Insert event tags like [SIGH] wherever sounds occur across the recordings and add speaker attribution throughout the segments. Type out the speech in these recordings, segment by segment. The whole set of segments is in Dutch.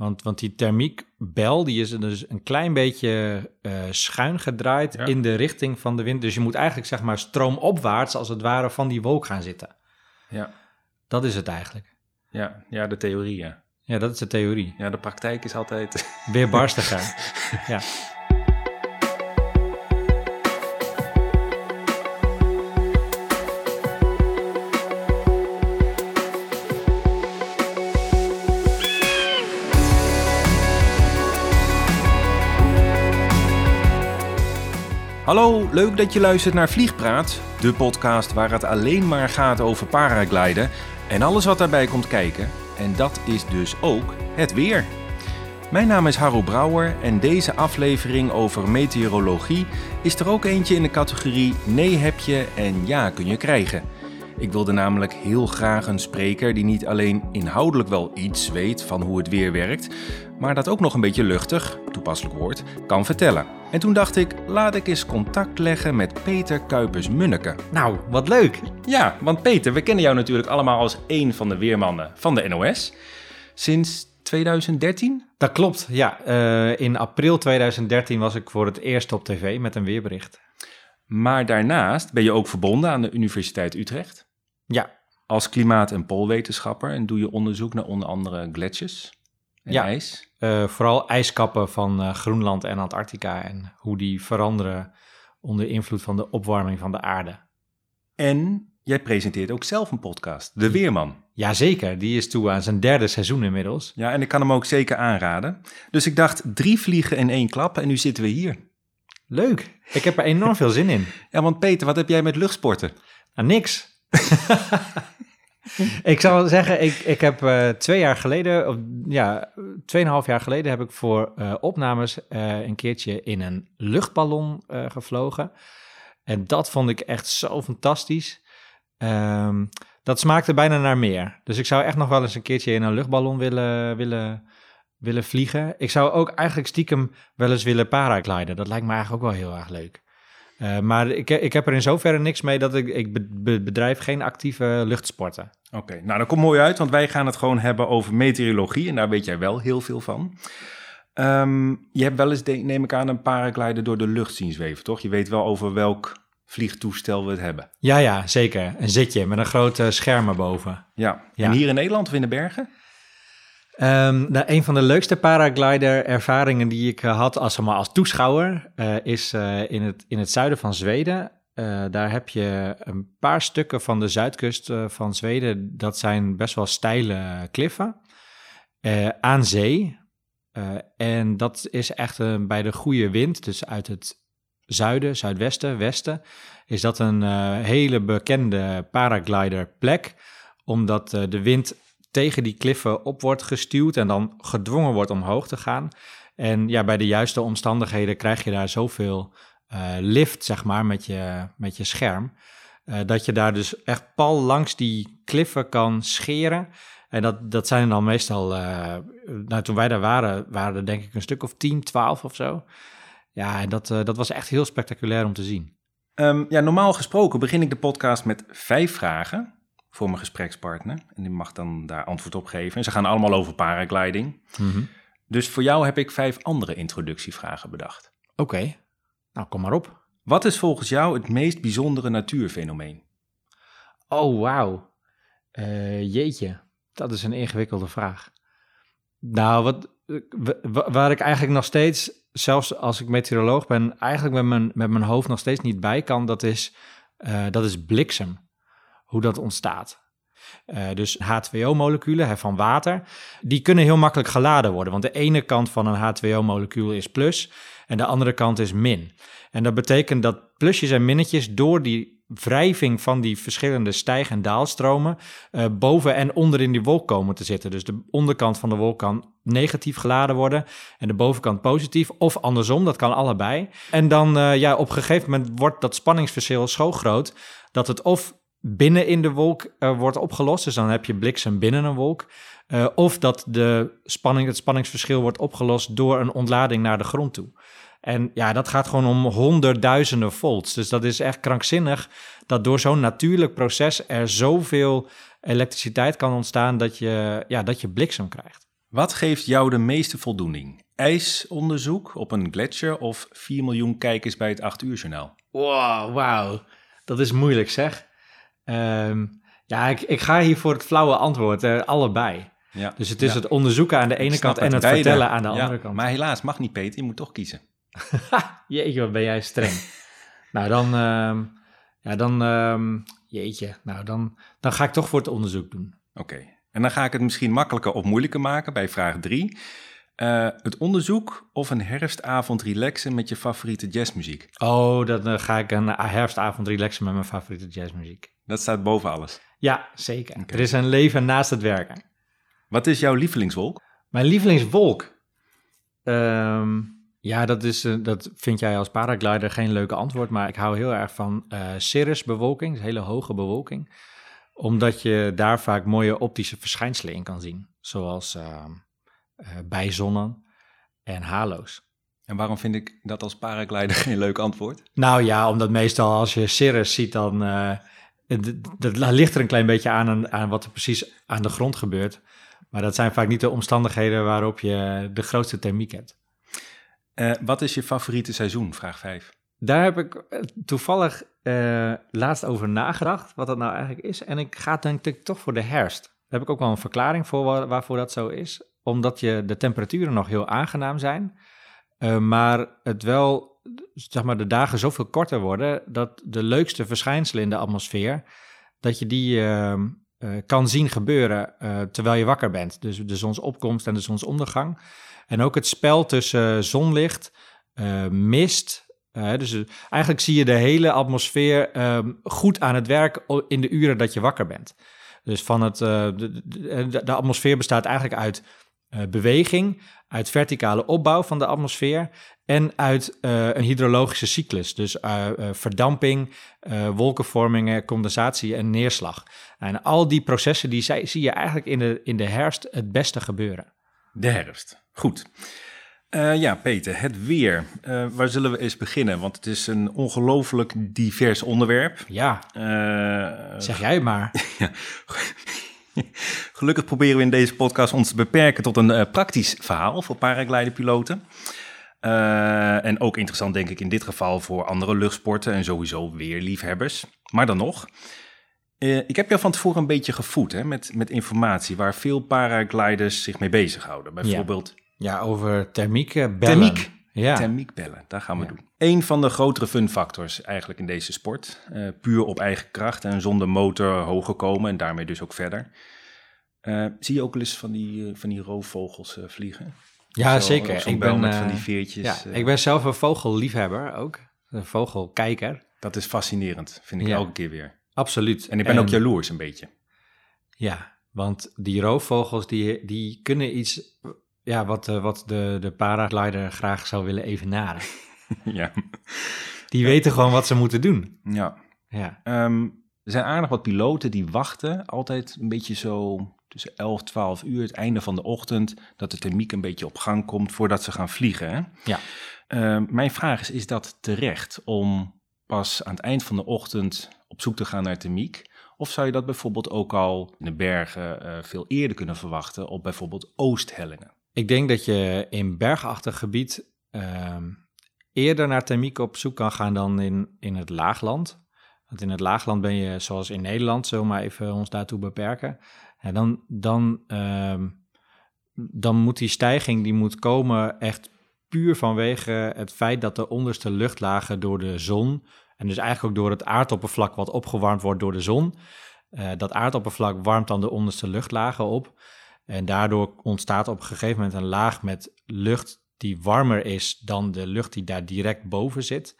Speaker 1: Want, want die thermiekbel die is dus een klein beetje uh, schuin gedraaid
Speaker 2: Ja.
Speaker 1: in de richting van de wind. Dus je moet eigenlijk zeg maar stroomopwaarts als het ware van die wolk gaan zitten.
Speaker 2: Ja,
Speaker 1: Dat is het eigenlijk.
Speaker 2: ja, ja de theorie, ja.
Speaker 1: Ja, dat is de theorie.
Speaker 2: Ja, de praktijk is altijd...
Speaker 1: Weer barstiger. [LAUGHS] ja.
Speaker 2: Hallo, leuk dat je luistert naar Vliegpraat, de podcast waar het alleen maar gaat over paragliden en alles wat daarbij komt kijken. En dat is dus ook het weer. Mijn naam is Harro Brouwer en deze aflevering over meteorologie is er ook eentje in de categorie nee heb je en ja kun je krijgen. Ik wilde namelijk heel graag een spreker die niet alleen inhoudelijk wel iets weet van hoe het weer werkt, maar dat ook nog een beetje luchtig, toepasselijk woord, kan vertellen. En toen dacht ik, laat ik eens contact leggen met Peter Kuipers-Munneke.
Speaker 1: Nou, wat leuk.
Speaker 2: Ja, want Peter, we kennen jou natuurlijk allemaal als één van de weermannen van de NOS. Sinds 2013?
Speaker 1: Dat klopt, ja. Eh, in april 2013 was ik voor het eerst op tv met een weerbericht.
Speaker 2: Maar daarnaast ben je ook verbonden aan de Universiteit Utrecht.
Speaker 1: Ja,
Speaker 2: Als klimaat- en poolwetenschapper en doe je onderzoek naar onder andere gletsjers en
Speaker 1: Ja.
Speaker 2: ijs.
Speaker 1: eh, vooral ijskappen van eh, Groenland en Antarctica en hoe die veranderen onder invloed van de opwarming van de aarde.
Speaker 2: En jij presenteert ook zelf een podcast, De Weerman.
Speaker 1: Jazeker, die is toe aan zijn derde seizoen inmiddels.
Speaker 2: Ja, en ik kan hem ook zeker aanraden. Dus ik dacht, drie vliegen in één klap en nu zitten we hier.
Speaker 1: Leuk, ik heb er enorm veel zin in. [LAUGHS]
Speaker 2: Ja, want Peter, wat heb jij met luchtsporten?
Speaker 1: Nou, niks. [LAUGHS] [LAUGHS] ik zou zeggen, ik, ik heb eh, twee jaar geleden, of, ja, tweeënhalf jaar geleden heb ik voor eh, opnames eh, een keertje in een luchtballon gevlogen. En dat vond ik echt zo fantastisch. Ehm, dat smaakte bijna naar meer. Dus ik zou echt nog wel eens een keertje in een luchtballon willen, willen, willen vliegen. Ik zou ook eigenlijk stiekem wel eens willen paragliden. Dat lijkt me eigenlijk ook wel heel erg leuk. Uh, maar ik, ik heb er in zoverre niks mee dat ik, ik be, bedrijf geen actieve luchtsporten.
Speaker 2: Oké, okay, nou dat komt mooi uit, want wij gaan het gewoon hebben over meteorologie en daar weet jij wel heel veel van. Um, je hebt wel eens, neem ik aan, een paraglider door de lucht zien zweven, toch? Je weet wel over welk vliegtoestel we het hebben.
Speaker 1: Ja, ja, zeker. Een zitje met een grote scherm erboven.
Speaker 2: Ja. ja. en hier in Nederland of in de bergen?
Speaker 1: Um, nou, een van de leukste paraglider-ervaringen die ik uh, had als, maar als toeschouwer uh, is uh, in, het, in het zuiden van Zweden. daar heb je een paar stukken van de zuidkust van Zweden. Dat zijn best wel steile kliffen aan zee. en dat is echt bij de goede wind, dus uit het zuiden, zuidwesten, westen, is dat een hele bekende paragliderplek. Omdat de wind tegen die kliffen op wordt gestuwd en dan gedwongen wordt omhoog te gaan. En ja, bij de juiste omstandigheden krijg je daar zoveel uh, lift, zeg maar, met je, met je scherm. Uh, dat je daar dus echt pal langs die kliffen kan scheren. En dat, dat zijn dan meestal, uh, nou toen wij daar waren, waren er denk ik een stuk of 10, 12 of zo. Ja, en dat, dat was echt heel spectaculair om te zien.
Speaker 2: Um, ja, normaal gesproken begin ik de podcast met vijf vragen voor mijn gesprekspartner. En die mag dan daar antwoord op geven. En ze gaan allemaal over paragliding.
Speaker 1: Mm -hmm.
Speaker 2: Dus voor jou heb ik vijf andere introductievragen bedacht.
Speaker 1: Oké, okay. nou kom maar op.
Speaker 2: Wat is volgens jou het meest bijzondere natuurfenomeen?
Speaker 1: Oh, wauw. Uh, jeetje, dat is een ingewikkelde vraag. Nou, wat, waar ik eigenlijk nog steeds, zelfs als ik meteoroloog ben, eigenlijk met mijn, met mijn hoofd nog steeds niet bij kan, dat is, uh, dat is bliksem hoe dat ontstaat. Uh, dus H2O-moleculen van water, die kunnen heel makkelijk geladen worden. Want de ene kant van een H2O-molecuul is plus en de andere kant is min. En dat betekent dat plusjes en minnetjes door die wrijving van die verschillende stijg- en daalstromen uh, boven en onder in die wolk komen te zitten. Dus de onderkant van de wolk kan negatief geladen worden en de bovenkant positief. Of andersom, dat kan allebei. En dan uh, ja, op een gegeven moment wordt dat spanningsverschil zo groot dat het of binnen in de wolk uh, wordt opgelost. Dus dan heb je bliksem binnen een wolk. Uh, of dat de spanning, het spanningsverschil wordt opgelost door een ontlading naar de grond toe. En ja, dat gaat gewoon om honderdduizenden volts. Dus dat is echt krankzinnig dat door zo'n natuurlijk proces er zoveel elektriciteit kan ontstaan dat je, ja, dat je bliksem krijgt.
Speaker 2: Wat geeft jou de meeste voldoening? IJsonderzoek op een gletsjer of 4 miljoen kijkers bij het 8 uur journaal?
Speaker 1: Wow, wauw. Dat is moeilijk zeg. Ehm, ja, ik, ik ga hier voor het flauwe antwoord, eh, allebei.
Speaker 2: Ja.
Speaker 1: Dus het is
Speaker 2: Ja.
Speaker 1: het onderzoeken aan de ene kant en het
Speaker 2: beide.
Speaker 1: vertellen aan de
Speaker 2: Ja,
Speaker 1: andere kant.
Speaker 2: Maar helaas, mag niet Peter, je moet toch kiezen. [LAUGHS]
Speaker 1: Jeetje, wat ben jij streng. [LAUGHS] nou, dan, ehm, ja, dan, ehm, jeetje, nou, dan, dan ga ik toch voor het onderzoek doen.
Speaker 2: Oké, en dan ga ik het misschien makkelijker of moeilijker maken bij vraag 3. het onderzoek of een herfstavond relaxen met je favoriete jazzmuziek?
Speaker 1: Oh, dan eh, ga ik een herfstavond relaxen met mijn favoriete jazzmuziek.
Speaker 2: Dat staat boven alles.
Speaker 1: Ja, zeker. Er is een leven naast het werken.
Speaker 2: Wat is jouw lievelingswolk?
Speaker 1: Mijn lievelingswolk. Ehm, ja, dat, is, eh, dat vind jij als paraglider geen leuke antwoord, maar ik hou heel erg van eh cirrusbewolking, dus hele hoge bewolking, omdat je daar vaak mooie optische verschijnselen in kan zien, zoals eh, bijzonnen en halo's.
Speaker 2: En waarom vind ik dat als paraglider [LAUGHS] geen leuk antwoord?
Speaker 1: Nou ja, omdat meestal als je cirrus ziet, dan dat ligt er een klein beetje aan, aan, wat er precies aan de grond gebeurt. Maar dat zijn vaak niet de omstandigheden waarop je de grootste thermiek hebt.
Speaker 2: Eh, wat is je favoriete seizoen? Vraag 5.
Speaker 1: Daar heb ik eh, toevallig eh, laatst over nagedacht, wat dat nou eigenlijk is. En ik ga denk ik toch voor de herfst. Daar heb ik ook wel een verklaring voor wa- waarvoor dat zo is. Omdat je de temperaturen nog heel aangenaam zijn. eh, maar het wel, zeg maar, de dagen zoveel korter worden... dat de leukste verschijnselen in de atmosfeer... dat je die ehm, eh, kan zien gebeuren eh, terwijl je wakker bent. Dus de zonsopkomst en de zonsondergang. En ook het spel tussen zonlicht, eh, mist... eh, dus eigenlijk zie je de hele atmosfeer ehm, goed aan het werk in de uren dat je wakker bent. Dus van het, de- de atmosfeer bestaat eigenlijk uit eh, beweging, uit verticale opbouw van de atmosfeer en uit eh, een hydrologische cyclus. Dus eh, verdamping, wolkenvormingen, condensatie en neerslag. En al die processen die zij- zie je eigenlijk in de, in de herfst het beste gebeuren.
Speaker 2: De herfst. Goed. Ja, Peter, het weer. Waar zullen we eens beginnen? Want het is een ongelooflijk divers onderwerp.
Speaker 1: Ja, zeg jij maar. [LAUGHS] [LAUGHS]
Speaker 2: Gelukkig proberen we in deze podcast ons te beperken tot een eh, praktisch verhaal voor paragliderpiloten. Eh, en ook interessant denk ik in dit geval voor andere luchtsporten en sowieso weerliefhebbers. Maar dan nog, eh, ik heb jou van tevoren een beetje gevoed hè, met, met informatie waar veel paragliders zich mee bezighouden. Bijvoorbeeld
Speaker 1: Ja, over thermiek bellen.
Speaker 2: Thermiek.
Speaker 1: Ja.
Speaker 2: thermiekbellen, daar gaan we
Speaker 1: Ja.
Speaker 2: doen. Een van de grotere funfactors eigenlijk in deze sport. Eh, puur op eigen kracht en zonder motor hoger komen en daarmee dus ook verder. Eh, zie je ook wel eens van die, eh, van die roofvogels vliegen?
Speaker 1: ja,
Speaker 2: Zo,
Speaker 1: zeker. Ik ben,
Speaker 2: met van die veertjes.
Speaker 1: ja, ik ben zelf een vogelliefhebber ook. Een vogelkijker.
Speaker 2: Dat is fascinerend, vind ik
Speaker 1: Ja.
Speaker 2: elke keer weer.
Speaker 1: Absoluut.
Speaker 2: En ik ben ook jaloers een beetje.
Speaker 1: Ja, want die roofvogels die, die kunnen iets ja, wat, eh, wat de, de paraglider graag zou willen evenaren. [LAUGHS]
Speaker 2: ja.
Speaker 1: Die weten gewoon wat ze moeten doen.
Speaker 2: ja.
Speaker 1: Ja,
Speaker 2: Ehm, er zijn aardig wat piloten die wachten altijd een beetje zo tussen 11, 12 uur, het einde van de ochtend, dat de thermiek een beetje op gang komt voordat ze gaan vliegen. Hè?
Speaker 1: Ja.
Speaker 2: Ehm, mijn vraag is, is dat terecht om pas aan het eind van de ochtend op zoek te gaan naar thermiek? Of zou je dat bijvoorbeeld ook al in de bergen eh, veel eerder kunnen verwachten op bijvoorbeeld oosthellingen?
Speaker 1: Ik denk dat je in bergachtig gebied ehm, eerder naar thermiek op zoek kan gaan dan in, in het laagland. Want in het laagland ben je, zoals in Nederland, zullen we maar even ons daartoe beperken. En dan, dan, ehm, dan moet die stijging die moet komen echt puur vanwege het feit dat de onderste luchtlagen door de zon, en dus eigenlijk ook door het aardoppervlak wat opgewarmd wordt door de zon, eh, dat aardoppervlak warmt dan de onderste luchtlagen op. En daardoor ontstaat op een gegeven moment een laag met lucht die warmer is dan de lucht die daar direct boven zit.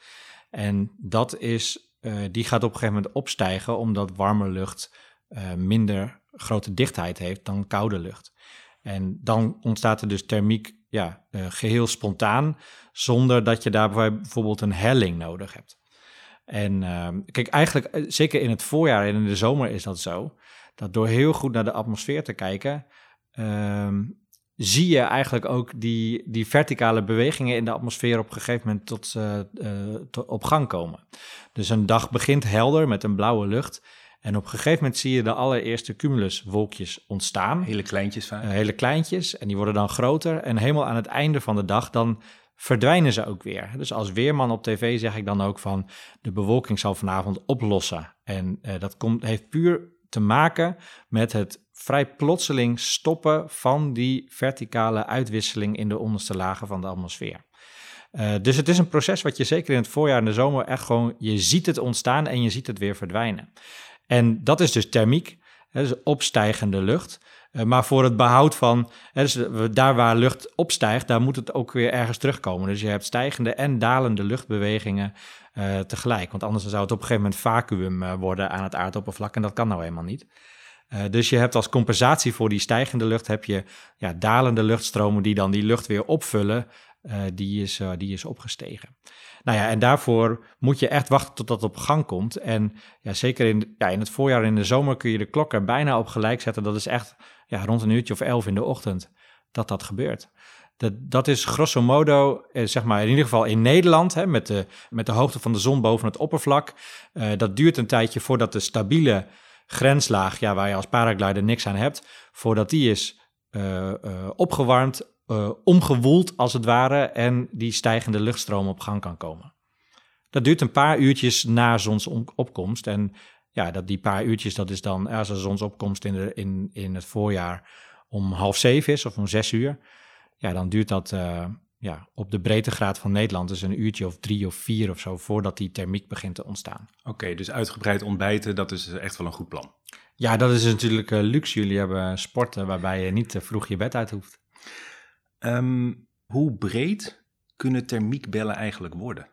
Speaker 1: En dat is, eh, die gaat op een gegeven moment opstijgen, omdat warme lucht eh, minder grote dichtheid heeft dan koude lucht. En dan ontstaat er dus thermiek ja, eh, geheel spontaan, zonder dat je daarbij bijvoorbeeld een helling nodig hebt. En ehm, kijk, eigenlijk, zeker in het voorjaar en in de zomer is dat zo, dat door heel goed naar de atmosfeer te kijken, ehm, zie je eigenlijk ook die, die verticale bewegingen in de atmosfeer op een gegeven moment tot, eh, eh, tot op gang komen. Dus een dag begint helder met een blauwe lucht. En op een gegeven moment zie je de allereerste cumuluswolkjes ontstaan.
Speaker 2: Hele kleintjes vaak.
Speaker 1: Uh, hele kleintjes. En die worden dan groter. En helemaal aan het einde van de dag, dan verdwijnen ze ook weer. Dus als weerman op tv zeg ik dan ook van de bewolking zal vanavond oplossen. En uh, dat komt, heeft puur te maken met het vrij plotseling stoppen van die verticale uitwisseling in de onderste lagen van de atmosfeer. Uh, dus het is een proces wat je zeker in het voorjaar en de zomer echt gewoon, je ziet het ontstaan en je ziet het weer verdwijnen. En dat is dus thermiek, hè, dus opstijgende lucht. Uh, maar voor het behoud van, hè, dus daar waar lucht opstijgt, daar moet het ook weer ergens terugkomen. Dus je hebt stijgende en dalende luchtbewegingen tegelijk. Want anders zou het op een gegeven moment vacuüm worden aan het aardoppervlak en dat kan nou eenmaal niet. Uh, dus je hebt als compensatie voor die stijgende lucht, heb je ja, dalende luchtstromen die dan die lucht weer opvullen. Uh, die, is, uh, die is opgestegen. Nou ja, en daarvoor moet je echt wachten tot dat op gang komt. En ja, zeker in, ja, in het voorjaar en in de zomer kun je de klok er bijna op gelijk zetten. Dat is echt ja, rond een uurtje of elf in de ochtend dat dat gebeurt. Dat, dat is grosso modo, eh, zeg maar in ieder geval in Nederland, hè, met, de, met de hoogte van de zon boven het oppervlak. Dat duurt een tijdje voordat de stabiele grenslaag, ja, waar je als paraglider niks aan hebt, voordat die is uh, uh, opgewarmd, uh, omgewoeld als het ware, en die stijgende luchtstroom op gang kan komen. Dat duurt een paar uurtjes na zonsopkomst. En ja, dat die paar uurtjes, dat is dan als de zonsopkomst in, de, in, in het voorjaar om half zeven is of om zes uur. Ja, dan duurt dat ja, op de breedtegraad van Nederland dus een uurtje of drie of vier of zo voordat die thermiek begint te ontstaan.
Speaker 2: Oké, okay, dus uitgebreid ontbijten, dat is echt wel een goed plan.
Speaker 1: Ja, dat is natuurlijk uh, luxe. Jullie hebben sporten waarbij je niet te vroeg je bed uit hoeft.
Speaker 2: Um, hoe breed kunnen thermiekbellen eigenlijk worden?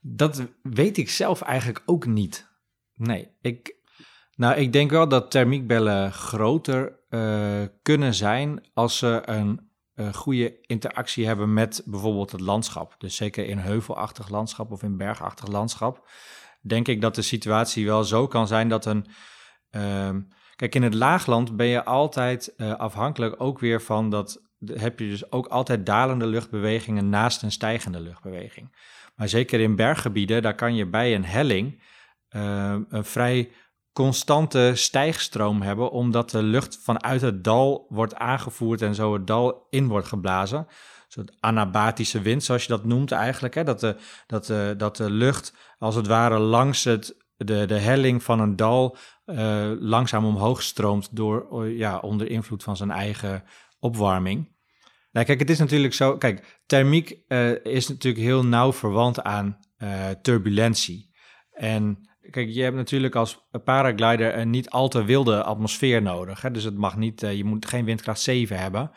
Speaker 1: Dat weet ik zelf eigenlijk ook niet. Nee, ik, nou, ik denk wel dat thermiekbellen groter uh, kunnen zijn als ze een uh, goede interactie hebben met bijvoorbeeld het landschap. Dus zeker in heuvelachtig landschap of in bergachtig landschap, denk ik dat de situatie wel zo kan zijn dat een. Uh, kijk, in het laagland ben je altijd uh, afhankelijk ook weer van dat. Heb je dus ook altijd dalende luchtbewegingen naast een stijgende luchtbeweging. Maar zeker in berggebieden, daar kan je bij een helling uh, een vrij constante stijgstroom hebben, omdat de lucht vanuit het dal wordt aangevoerd en zo het dal in wordt geblazen. Een soort anabatische wind, zoals je dat noemt eigenlijk. Hè? Dat, de, dat, de, dat de lucht als het ware langs het, de, de helling van een dal uh, langzaam omhoog stroomt door, ja, onder invloed van zijn eigen opwarming. Nou, kijk, het is natuurlijk zo. Kijk, thermiek uh, is natuurlijk heel nauw verwant aan turbulentie. En Kijk, je hebt natuurlijk als paraglider een niet al te wilde atmosfeer nodig. Hè? Dus het mag niet, uh, je moet geen windkracht 7 hebben.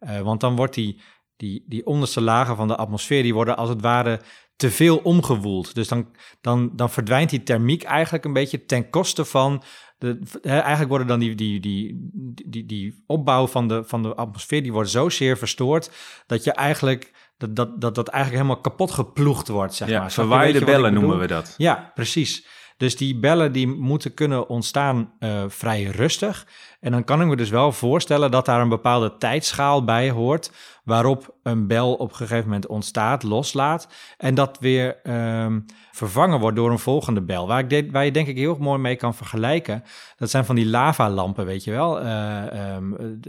Speaker 1: Uh, want dan wordt die, die, die onderste lagen van de atmosfeer, die worden als het ware te veel omgewoeld. Dus dan, dan, dan verdwijnt die thermiek eigenlijk een beetje ten koste van... De, hè, eigenlijk worden dan die, die, die, die, die opbouw van de, van de atmosfeer, die wordt zozeer verstoord... dat je eigenlijk dat dat, dat, dat eigenlijk helemaal kapot geploegd wordt, zeg
Speaker 2: ja,
Speaker 1: maar.
Speaker 2: Verwaaide bellen noemen we dat.
Speaker 1: Ja, precies. Dus die bellen die moeten kunnen ontstaan uh, vrij rustig. En dan kan ik me dus wel voorstellen dat daar een bepaalde tijdschaal bij hoort, waarop een bel op een gegeven moment ontstaat, loslaat en dat weer um, vervangen wordt door een volgende bel. Waar, ik de, waar je denk ik heel mooi mee kan vergelijken, dat zijn van die lavalampen, weet je wel. Uh, um,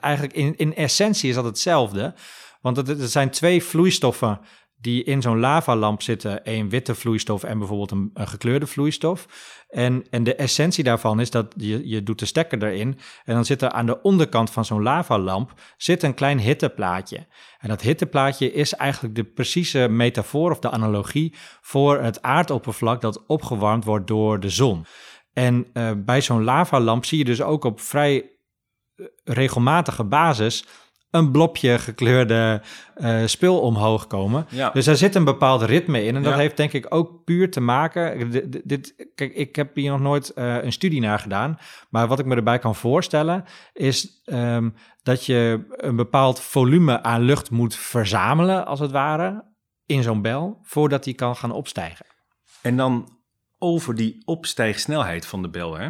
Speaker 1: eigenlijk in, in essentie is dat hetzelfde, want het, het zijn twee vloeistoffen die in zo'n lavalamp zitten, een witte vloeistof en bijvoorbeeld een, gekleurde vloeistof. En, en de essentie daarvan is dat je, je doet de stekker erin en dan zit er aan de onderkant van zo'n lavalamp zit een klein hitteplaatje. En dat hitteplaatje is eigenlijk de precieze metafoor of de analogie voor het aardoppervlak dat opgewarmd wordt door de zon. En uh, bij zo'n lavalamp zie je dus ook op vrij regelmatige basis een blopje gekleurde uh, spul omhoog komen.
Speaker 2: Ja.
Speaker 1: Dus daar zit een bepaald ritme in. En dat ja. heeft denk ik ook puur te maken. Dit, dit, kijk, ik heb hier nog nooit uh, een studie naar gedaan. Maar wat ik me erbij kan voorstellen, is um, dat je een bepaald volume aan lucht moet verzamelen, als het ware, in zo'n bel, voordat die kan gaan opstijgen.
Speaker 2: En dan over die opstijgsnelheid van de bel, hè?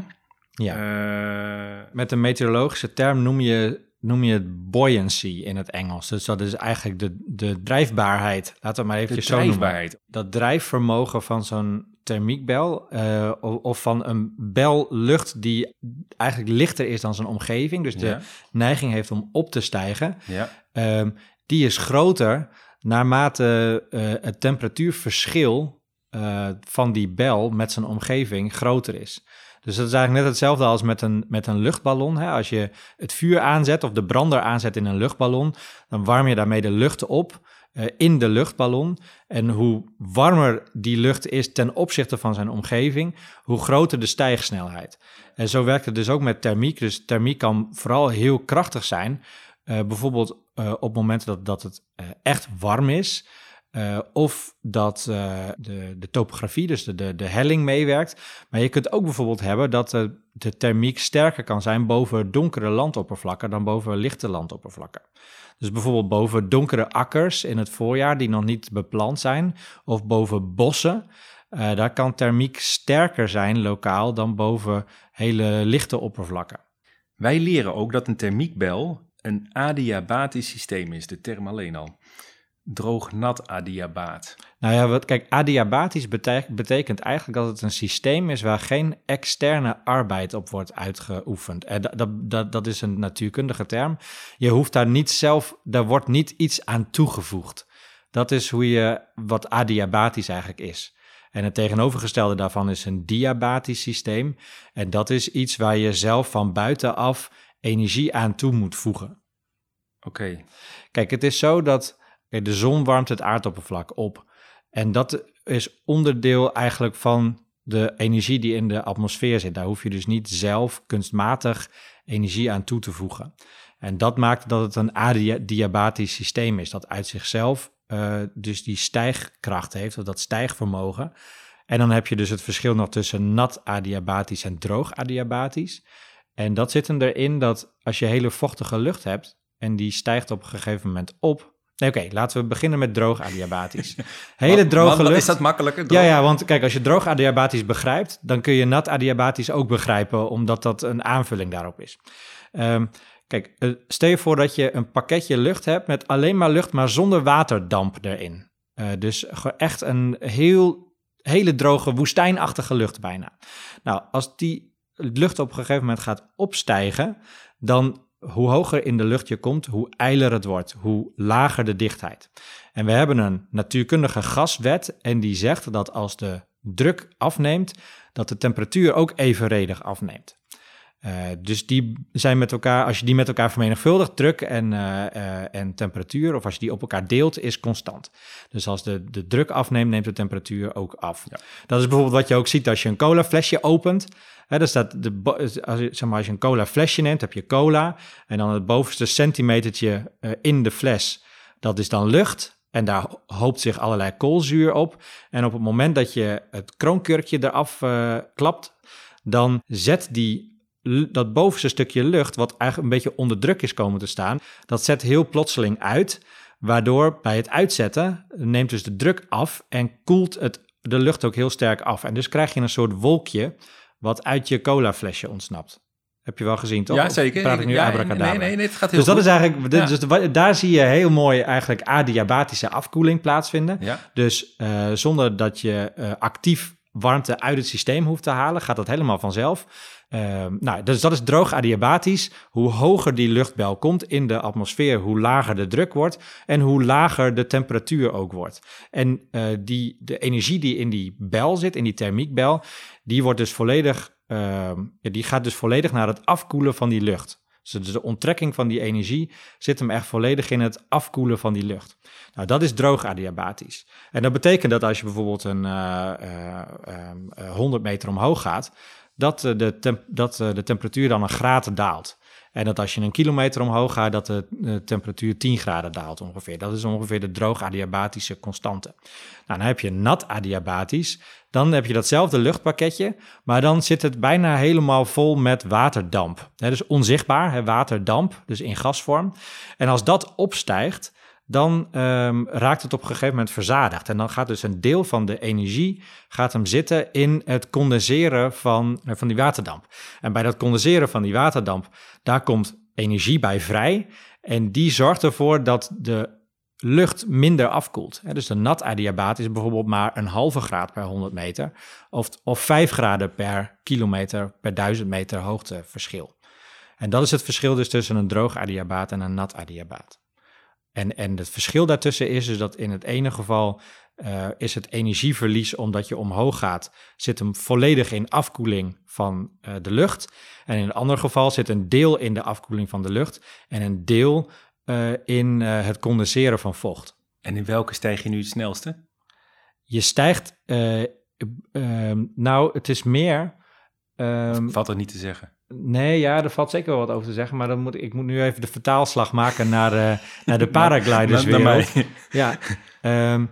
Speaker 1: Ja. Uh... Met een meteorologische term noem je noem je het buoyancy in het Engels. Dus dat is eigenlijk de, de drijfbaarheid. Laten we maar even zo noemen. Dat drijfvermogen van zo'n thermiekbel uh, of van een bellucht die eigenlijk lichter is dan zijn omgeving, dus de neiging heeft om op te stijgen, ja. Ehm, die is groter naarmate uh, het temperatuurverschil uh, van die bel met zijn omgeving groter is. Dus dat is eigenlijk net hetzelfde als met een, met een luchtballon. Hè? Als je het vuur aanzet of de brander aanzet in een luchtballon, dan warm je daarmee de lucht op uh, in de luchtballon. En hoe warmer die lucht is ten opzichte van zijn omgeving, hoe groter de stijgsnelheid. En zo werkt het dus ook met thermiek. Dus thermiek kan vooral heel krachtig zijn. Uh, bijvoorbeeld uh, op momenten dat, dat het echt warm is. Uh, of dat uh, de, de topografie, dus de, de, de helling meewerkt. Maar je kunt ook bijvoorbeeld hebben dat de, de thermiek sterker kan zijn boven donkere landoppervlakken dan boven lichte landoppervlakken. Dus bijvoorbeeld boven donkere akkers in het voorjaar die nog niet beplant zijn, of boven bossen. Daar kan thermiek sterker zijn lokaal dan boven hele lichte oppervlakken.
Speaker 2: Wij leren ook dat een thermiekbel een adiabatisch systeem is, de term alleen al droog-nat adiabaat?
Speaker 1: Nou ja, wat, kijk, adiabatisch betekent eigenlijk dat het een systeem is waar geen externe arbeid op wordt uitgeoefend. En dat, dat, dat is een natuurkundige term. Je hoeft daar niet zelf, daar wordt niet iets aan toegevoegd. Dat is hoe je, wat adiabatisch eigenlijk is. En het tegenovergestelde daarvan is een diabatisch systeem. En dat is iets waar je zelf van buitenaf energie aan toe moet voegen.
Speaker 2: Oké.
Speaker 1: Kijk, het is zo dat de zon warmt het aardoppervlak op. En dat is onderdeel eigenlijk van de energie die in de atmosfeer zit. Daar hoef je dus niet zelf kunstmatig energie aan toe te voegen. En dat maakt dat het een adiabatisch systeem is, dat uit zichzelf uh, dus die stijgkracht heeft, of dat stijgvermogen. En dan heb je dus het verschil nog tussen nat adiabatisch en droog adiabatisch. En dat zit erin dat als je hele vochtige lucht hebt en die stijgt op een gegeven moment op, Oké, laten we beginnen met droog adiabatisch. [LAUGHS] Hele droge lucht.
Speaker 2: Is dat makkelijker?
Speaker 1: Ja, ja, want kijk, als je droog adiabatisch begrijpt, dan kun je nat adiabatisch ook begrijpen, omdat dat een aanvulling daarop is. Um, kijk, uh, stel je voor dat je een pakketje lucht hebt met alleen maar lucht, maar zonder waterdamp erin. Uh, dus echt een heel, hele droge, woestijnachtige lucht bijna. Nou, als die lucht op een gegeven moment gaat opstijgen, dan hoe hoger in de lucht je komt, hoe eiler het wordt, hoe lager de dichtheid. En we hebben een natuurkundige gaswet en die zegt dat als de druk afneemt, dat de temperatuur ook evenredig afneemt. Uh, dus die zijn met elkaar, als je die met elkaar vermenigvuldigt, druk en, uh, uh, en temperatuur, of als je die op elkaar deelt, is constant. Dus als de, de druk afneemt, neemt de temperatuur ook af. Ja. Dat is bijvoorbeeld wat je ook ziet als je een cola flesje opent. Hè, dan staat de, als, je, zeg maar, als je een cola flesje neemt, heb je cola. En dan het bovenste centimetertje in de fles, dat is dan lucht. En daar hoopt zich allerlei koolzuur op. En op het moment dat je het kroonkurkje eraf klapt, dan zet die dat bovenste stukje lucht, wat eigenlijk een beetje onder druk is komen te staan, dat zet heel plotseling uit. Waardoor bij het uitzetten neemt dus de druk af en koelt het, de lucht ook heel sterk af. En dus krijg je een soort wolkje wat uit je colaflesje ontsnapt. Heb je wel gezien, toch?
Speaker 2: Ja, zeker.
Speaker 1: praat ik nu
Speaker 2: ja,
Speaker 1: abracadabra?
Speaker 2: Nee, nee, nee, het gaat heel
Speaker 1: Dus dat
Speaker 2: goed.
Speaker 1: is eigenlijk, ja. dus daar zie je heel mooi eigenlijk adiabatische afkoeling plaatsvinden.
Speaker 2: Ja.
Speaker 1: Dus uh, zonder dat je uh, actief warmte uit het systeem hoeft te halen, gaat dat helemaal vanzelf. Uh, nou, dus dat is droog adiabatisch. Hoe hoger die luchtbel komt in de atmosfeer, hoe lager de druk wordt en hoe lager de temperatuur ook wordt. En uh, die, de energie die in die bel zit, in die thermiekbel, die wordt dus volledig, ja, die gaat dus volledig naar het afkoelen van die lucht. Dus de onttrekking van die energie zit hem echt volledig in het afkoelen van die lucht. Nou, dat is droog adiabatisch. En dat betekent dat als je bijvoorbeeld een uh, uh, 100 meter omhoog gaat, dat, de, dat de temperatuur dan een graad daalt. En dat als je een kilometer omhoog gaat, dat de, de temperatuur 10 graden daalt ongeveer. Dat is ongeveer de droog adiabatische constante. Nou, dan heb je nat adiabatisch. Dan heb je datzelfde luchtpakketje, maar dan zit het bijna helemaal vol met waterdamp. Dus onzichtbaar, waterdamp, dus in gasvorm. En als dat opstijgt, dan um, raakt het op een gegeven moment verzadigd. En dan gaat dus een deel van de energie gaat hem zitten in het condenseren van, van die waterdamp. En bij dat condenseren van die waterdamp, daar komt energie bij vrij. En die zorgt ervoor dat de lucht minder afkoelt. Dus de nat adiabaat is bijvoorbeeld maar een halve graad per 100 meter of, of 5 graden per kilometer per 1000 meter hoogteverschil. En dat is het verschil dus tussen een droog adiabaat en een nat adiabaat. En, en het verschil daartussen is dus dat in het ene geval uh, is het energieverlies omdat je omhoog gaat, zit hem volledig in afkoeling van uh, de lucht. En in het andere geval zit een deel in de afkoeling van de lucht en een deel uh, in het condenseren van vocht.
Speaker 2: En in welke stijg je nu het snelste?
Speaker 1: Je stijgt, ehm, nou, het is meer.
Speaker 2: Um, valt er niet te zeggen?
Speaker 1: Nee, ja, er valt zeker wel wat over te zeggen, maar dan moet ik moet nu even de vertaalslag maken naar, uh, naar de [LAUGHS] paragliderswereld. ja, um,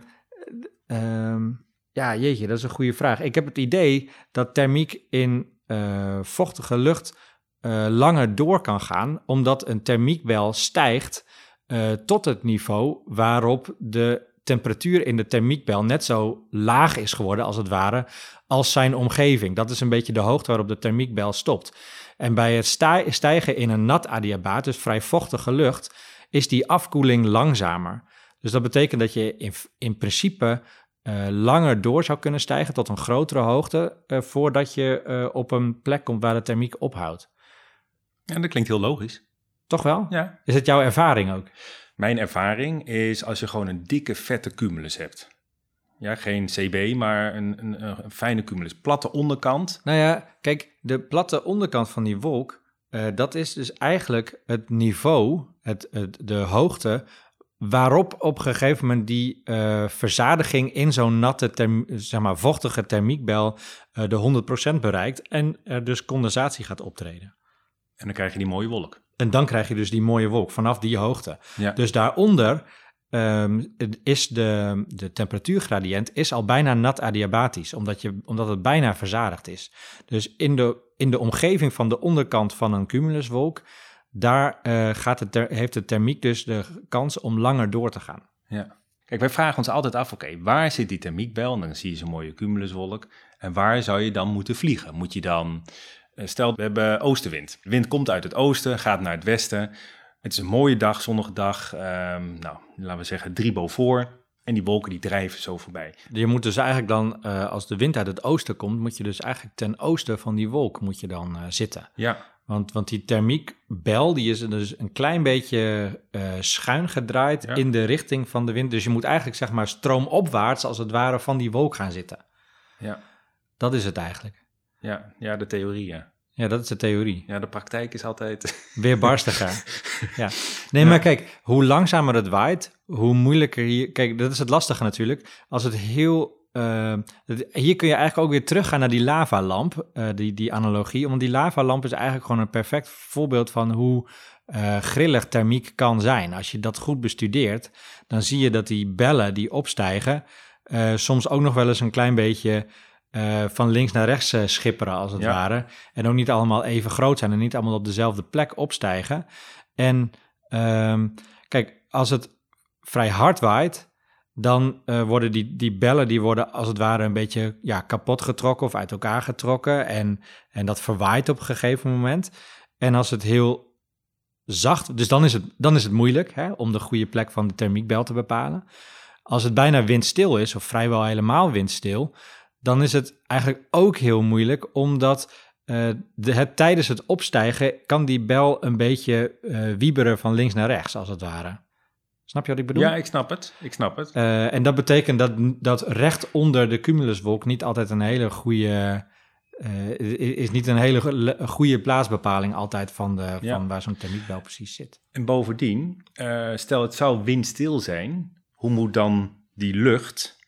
Speaker 1: um, ja, jeetje, dat is een goede vraag. Ik heb het idee dat thermiek in uh, vochtige lucht uh, langer door kan gaan, omdat een thermiekbel stijgt tot het niveau waarop de temperatuur in de thermiekbel net zo laag is geworden, als het ware, als zijn omgeving. Dat is een beetje de hoogte waarop de thermiekbel stopt. En bij het stijgen in een nat adiabaat, dus vrij vochtige lucht, is die afkoeling langzamer. Dus dat betekent dat je in, in principe uh, langer door zou kunnen stijgen tot een grotere hoogte, voordat je op een plek komt waar de thermiek ophoudt.
Speaker 2: En dat klinkt heel logisch.
Speaker 1: Toch wel?
Speaker 2: Ja.
Speaker 1: Is het jouw ervaring ook?
Speaker 2: Mijn ervaring is als je gewoon een dikke, vette cumulus hebt. Ja, geen CB, maar een, een, een, fijne cumulus. Platte onderkant.
Speaker 1: Nou ja, kijk, de platte onderkant van die wolk, uh, dat is dus eigenlijk het niveau, het, het, de hoogte, waarop op een gegeven moment die uh, verzadiging in zo'n natte, term, zeg maar, vochtige thermiekbel uh, de 100% bereikt en er dus condensatie gaat optreden.
Speaker 2: En dan krijg je die mooie wolk.
Speaker 1: En dan krijg je dus die mooie wolk vanaf die hoogte. Ja. Dus daaronder um, is de, de temperatuurgradient is al bijna nat adiabatisch, omdat, je, omdat het bijna verzadigd is. Dus in de, in de omgeving van de onderkant van een cumuluswolk, daar uh, gaat het ter, heeft de thermiek dus de kans om langer door te gaan.
Speaker 2: Ja. Kijk, wij vragen ons altijd af, oké, okay, waar zit die thermiekbel? En dan zie je zo'n mooie cumuluswolk. En waar zou je dan moeten vliegen? Moet je dan, stel we hebben oostenwind. De wind komt uit het oosten, gaat naar het westen. Het is een mooie dag, zonnige dag. Um, nou, laten we zeggen drie Beaufort. En die wolken die drijven zo voorbij.
Speaker 1: Je moet dus eigenlijk dan, uh, als de wind uit het oosten komt, moet je dus eigenlijk ten oosten van die wolk moet je dan uh, zitten.
Speaker 2: Ja.
Speaker 1: Want, want die thermiekbel, die is dus een klein beetje uh, schuin gedraaid ja. in de richting van de wind. Dus je moet eigenlijk zeg maar stroomopwaarts als het ware van die wolk gaan zitten.
Speaker 2: Ja.
Speaker 1: Dat is het eigenlijk.
Speaker 2: Ja, ja de theorie, ja.
Speaker 1: Ja, dat is de theorie.
Speaker 2: Ja, de praktijk is altijd... [LAUGHS]
Speaker 1: Weer barstiger. [LAUGHS] ja. Nee, maar kijk, hoe langzamer het waait, hoe moeilijker hier... Kijk, dat is het lastige natuurlijk. Als het heel... Uh, hier kun je eigenlijk ook weer teruggaan naar die lavalamp, uh, die, die analogie. Want die lavalamp is eigenlijk gewoon een perfect voorbeeld van hoe uh, grillig thermiek kan zijn. Als je dat goed bestudeert, dan zie je dat die bellen die opstijgen, soms ook nog wel eens een klein beetje uh, van links naar rechts uh, schipperen, als het ja. ware. En ook niet allemaal even groot zijn en niet allemaal op dezelfde plek opstijgen. En um, kijk, als het vrij hard waait, dan uh, worden die, die bellen die worden als het ware een beetje ja, kapot getrokken of uit elkaar getrokken. En, en dat verwaait op een gegeven moment. En als het heel zacht, dus dan is het, dan is het moeilijk hè, om de goede plek van de thermiekbel te bepalen. Als het bijna windstil is, of vrijwel helemaal windstil, dan is het eigenlijk ook heel moeilijk, omdat uh, de, het, tijdens het opstijgen kan die bel een beetje uh, wieberen van links naar rechts, als het ware. Snap je wat ik bedoel?
Speaker 2: Ja, ik snap het. Ik snap het.
Speaker 1: Uh, en dat betekent dat, dat recht onder de cumuluswolk niet altijd een hele goede... is niet een hele goede plaatsbepaling altijd van, de, ja. van waar zo'n thermiekbel precies zit.
Speaker 2: En bovendien, stel het zou windstil zijn, hoe moet dan die lucht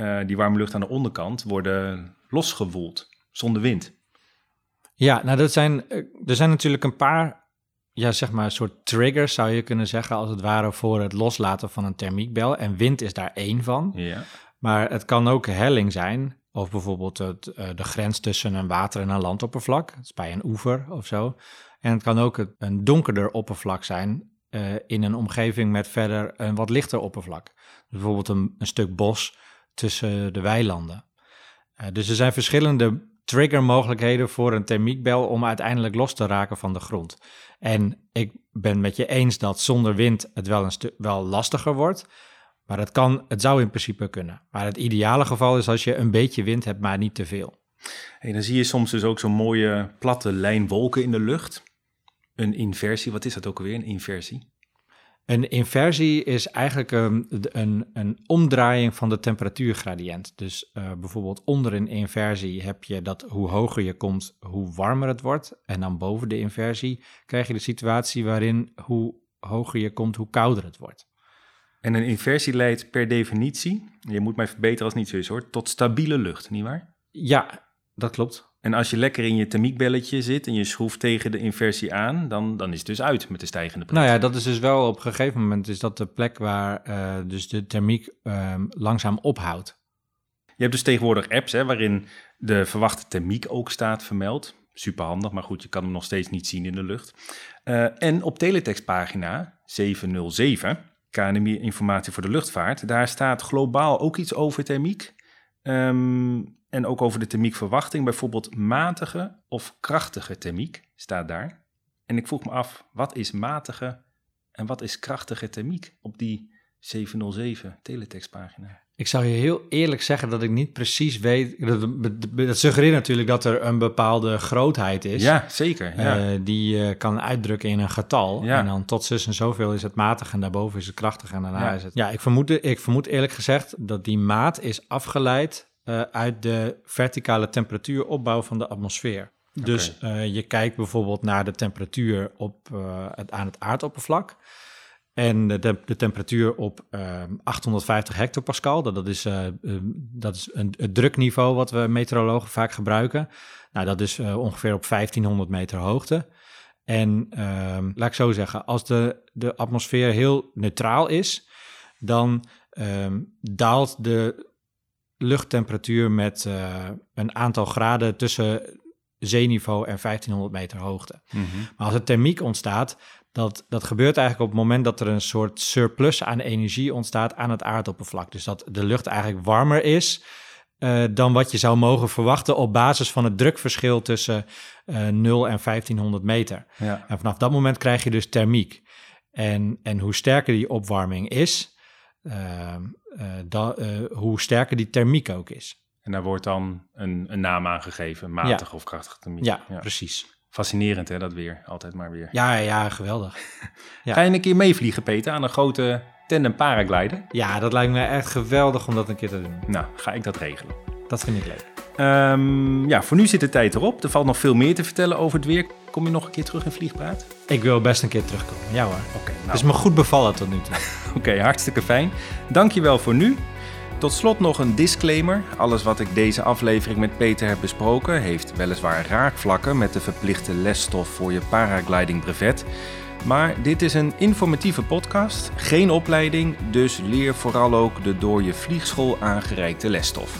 Speaker 2: uh, die warme lucht aan de onderkant worden losgewoeld zonder wind.
Speaker 1: Ja, nou dat zijn, er zijn natuurlijk een paar, ja zeg maar, soort triggers zou je kunnen zeggen, als het ware voor het loslaten van een thermiekbel. En wind is daar één van.
Speaker 2: Ja.
Speaker 1: Maar het kan ook helling zijn, of bijvoorbeeld het, uh, de grens tussen een water- en een landoppervlak, dat is bij een oever of zo. En het kan ook een donkerder oppervlak zijn uh, in een omgeving met verder een wat lichter oppervlak. Dus bijvoorbeeld een, een stuk bos tussen de weilanden. Uh, dus er zijn verschillende triggermogelijkheden voor een thermiekbel om uiteindelijk los te raken van de grond. En ik ben met je eens dat zonder wind het wel, een wel lastiger wordt. Maar het, kan, het zou in principe kunnen. Maar het ideale geval is als je een beetje wind hebt, maar niet te veel.
Speaker 2: Hey, dan zie je soms dus ook zo'n mooie platte lijn wolken in de lucht. Een inversie, wat is dat ook alweer, een inversie?
Speaker 1: Een inversie is eigenlijk een, een, een omdraaiing van de temperatuurgradient. Dus uh, bijvoorbeeld onder een inversie heb je dat hoe hoger je komt, hoe warmer het wordt. En dan boven de inversie krijg je de situatie waarin hoe hoger je komt, hoe kouder het wordt.
Speaker 2: En een inversie leidt per definitie, je moet mij verbeteren als het niet zo is hoor, tot stabiele lucht, nietwaar?
Speaker 1: Ja, dat klopt.
Speaker 2: En als je lekker in je thermiekbelletje zit en je schroeft tegen de inversie aan, dan, dan is het dus uit met de stijgende
Speaker 1: Nou ja, dat is dus wel op een gegeven moment is dat de plek waar uh, dus de thermiek uh, langzaam ophoudt.
Speaker 2: Je hebt dus tegenwoordig apps hè, waarin de verwachte thermiek ook staat vermeld. Super handig, maar goed, je kan hem nog steeds niet zien in de lucht. Uh, en op teletextpagina 707, KNMI Informatie voor de Luchtvaart, daar staat globaal ook iets over thermiek. Um, en ook over de thermiekverwachting, bijvoorbeeld matige of krachtige thermiek staat daar. En ik vroeg me af, wat is matige en wat is krachtige thermiek op die 707 teletextpagina?
Speaker 1: Ik zou je heel eerlijk zeggen dat ik niet precies weet. Dat, dat suggereert natuurlijk dat er een bepaalde grootheid is.
Speaker 2: Ja, zeker. Ja.
Speaker 1: Uh, die je kan uitdrukken in een getal. Ja. En dan tot zus en zoveel is het matig en daarboven is het krachtig en daarna
Speaker 2: Ja.
Speaker 1: is het... Ja, ik vermoed, ik vermoed eerlijk gezegd dat die maat is afgeleid uh, uit de verticale temperatuuropbouw van de atmosfeer. Dus uh, je kijkt bijvoorbeeld naar de temperatuur op, uh, het, aan het aardoppervlak. En de, de, temperatuur op 850 hectopascal, dat, dat is, dat is een, het drukniveau wat we meteorologen vaak gebruiken. Nou, dat is ongeveer op 1500 meter hoogte. En ehm, laat ik zo zeggen, als de, de atmosfeer heel neutraal is, dan um, daalt de luchttemperatuur met uh, een aantal graden tussen zeeniveau en 1500 meter hoogte.
Speaker 2: Mhm.
Speaker 1: Maar als er thermiek ontstaat, dat, dat gebeurt eigenlijk op het moment dat er een soort surplus aan energie ontstaat aan het aardoppervlak. Dus dat de lucht eigenlijk warmer is uh, dan wat je zou mogen verwachten op basis van het drukverschil tussen uh, 0 en 1500 meter.
Speaker 2: Ja.
Speaker 1: En vanaf dat moment krijg je dus thermiek. En, en hoe sterker die opwarming is, da, uh, hoe sterker die thermiek ook is.
Speaker 2: En daar wordt dan een, een naam aan gegeven, matige
Speaker 1: Ja.
Speaker 2: of krachtige thermiek.
Speaker 1: Ja, precies.
Speaker 2: Fascinerend hè, dat weer. Altijd maar weer.
Speaker 1: Ja, ja, geweldig. [LAUGHS] Ja.
Speaker 2: Ga je een keer meevliegen, Peter, aan een grote tandem paraglider?
Speaker 1: Ja, dat lijkt me echt geweldig om dat een keer te doen.
Speaker 2: Nou, ga ik dat regelen.
Speaker 1: Dat vind ik leuk.
Speaker 2: Ehm, ja, voor nu zit de tijd erop. Er valt nog veel meer te vertellen over het weer. Kom je nog een keer terug in Vliegpraat?
Speaker 1: Ik wil best een keer terugkomen. Ja hoor.
Speaker 2: Oké,
Speaker 1: Het
Speaker 2: nou,
Speaker 1: is me goed bevallen tot nu toe. [LAUGHS]
Speaker 2: Oké, hartstikke fijn. Dankjewel voor nu. Tot slot nog een disclaimer. Alles wat ik deze aflevering met Peter heb besproken heeft weliswaar raakvlakken met de verplichte lesstof voor je paragliding brevet. Maar dit is een informatieve podcast, geen opleiding, dus leer vooral ook de door je vliegschool aangereikte lesstof.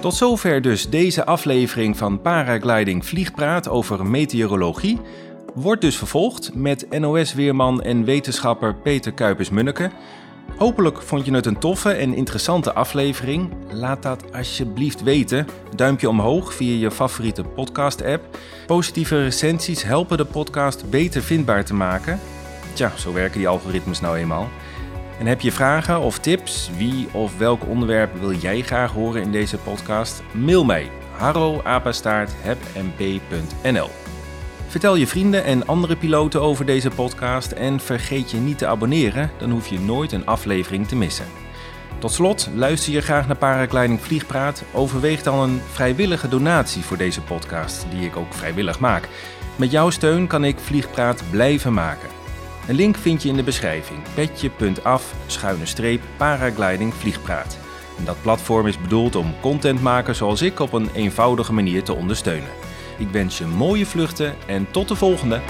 Speaker 2: Tot zover dus deze aflevering van Paragliding Vliegpraat over meteorologie. Wordt dus vervolgd met NOS-weerman en wetenschapper Peter Kuipers-Munneke. Hopelijk vond je het een toffe en interessante aflevering. Laat dat alsjeblieft weten. Duimpje omhoog via je favoriete podcast-app. Positieve recensies helpen de podcast beter vindbaar te maken. Tja, zo werken die algoritmes nou eenmaal. En heb je vragen of tips? Wie of welk onderwerp wil jij graag horen in deze podcast? Mail mij harro@hebmb.nl. Vertel je vrienden en andere piloten over deze podcast en vergeet je niet te abonneren, dan hoef je nooit een aflevering te missen. Tot slot, luister je graag naar Paragliding Vliegpraat? Overweeg dan een vrijwillige donatie voor deze podcast, die ik ook vrijwillig maak. Met jouw steun kan ik Vliegpraat blijven maken. Een link vind je in de beschrijving. petje.af schuine streep paragliding vliegpraat. Dat platform is bedoeld om contentmakers zoals ik op een eenvoudige manier te ondersteunen. Ik wens je mooie vluchten en tot de volgende!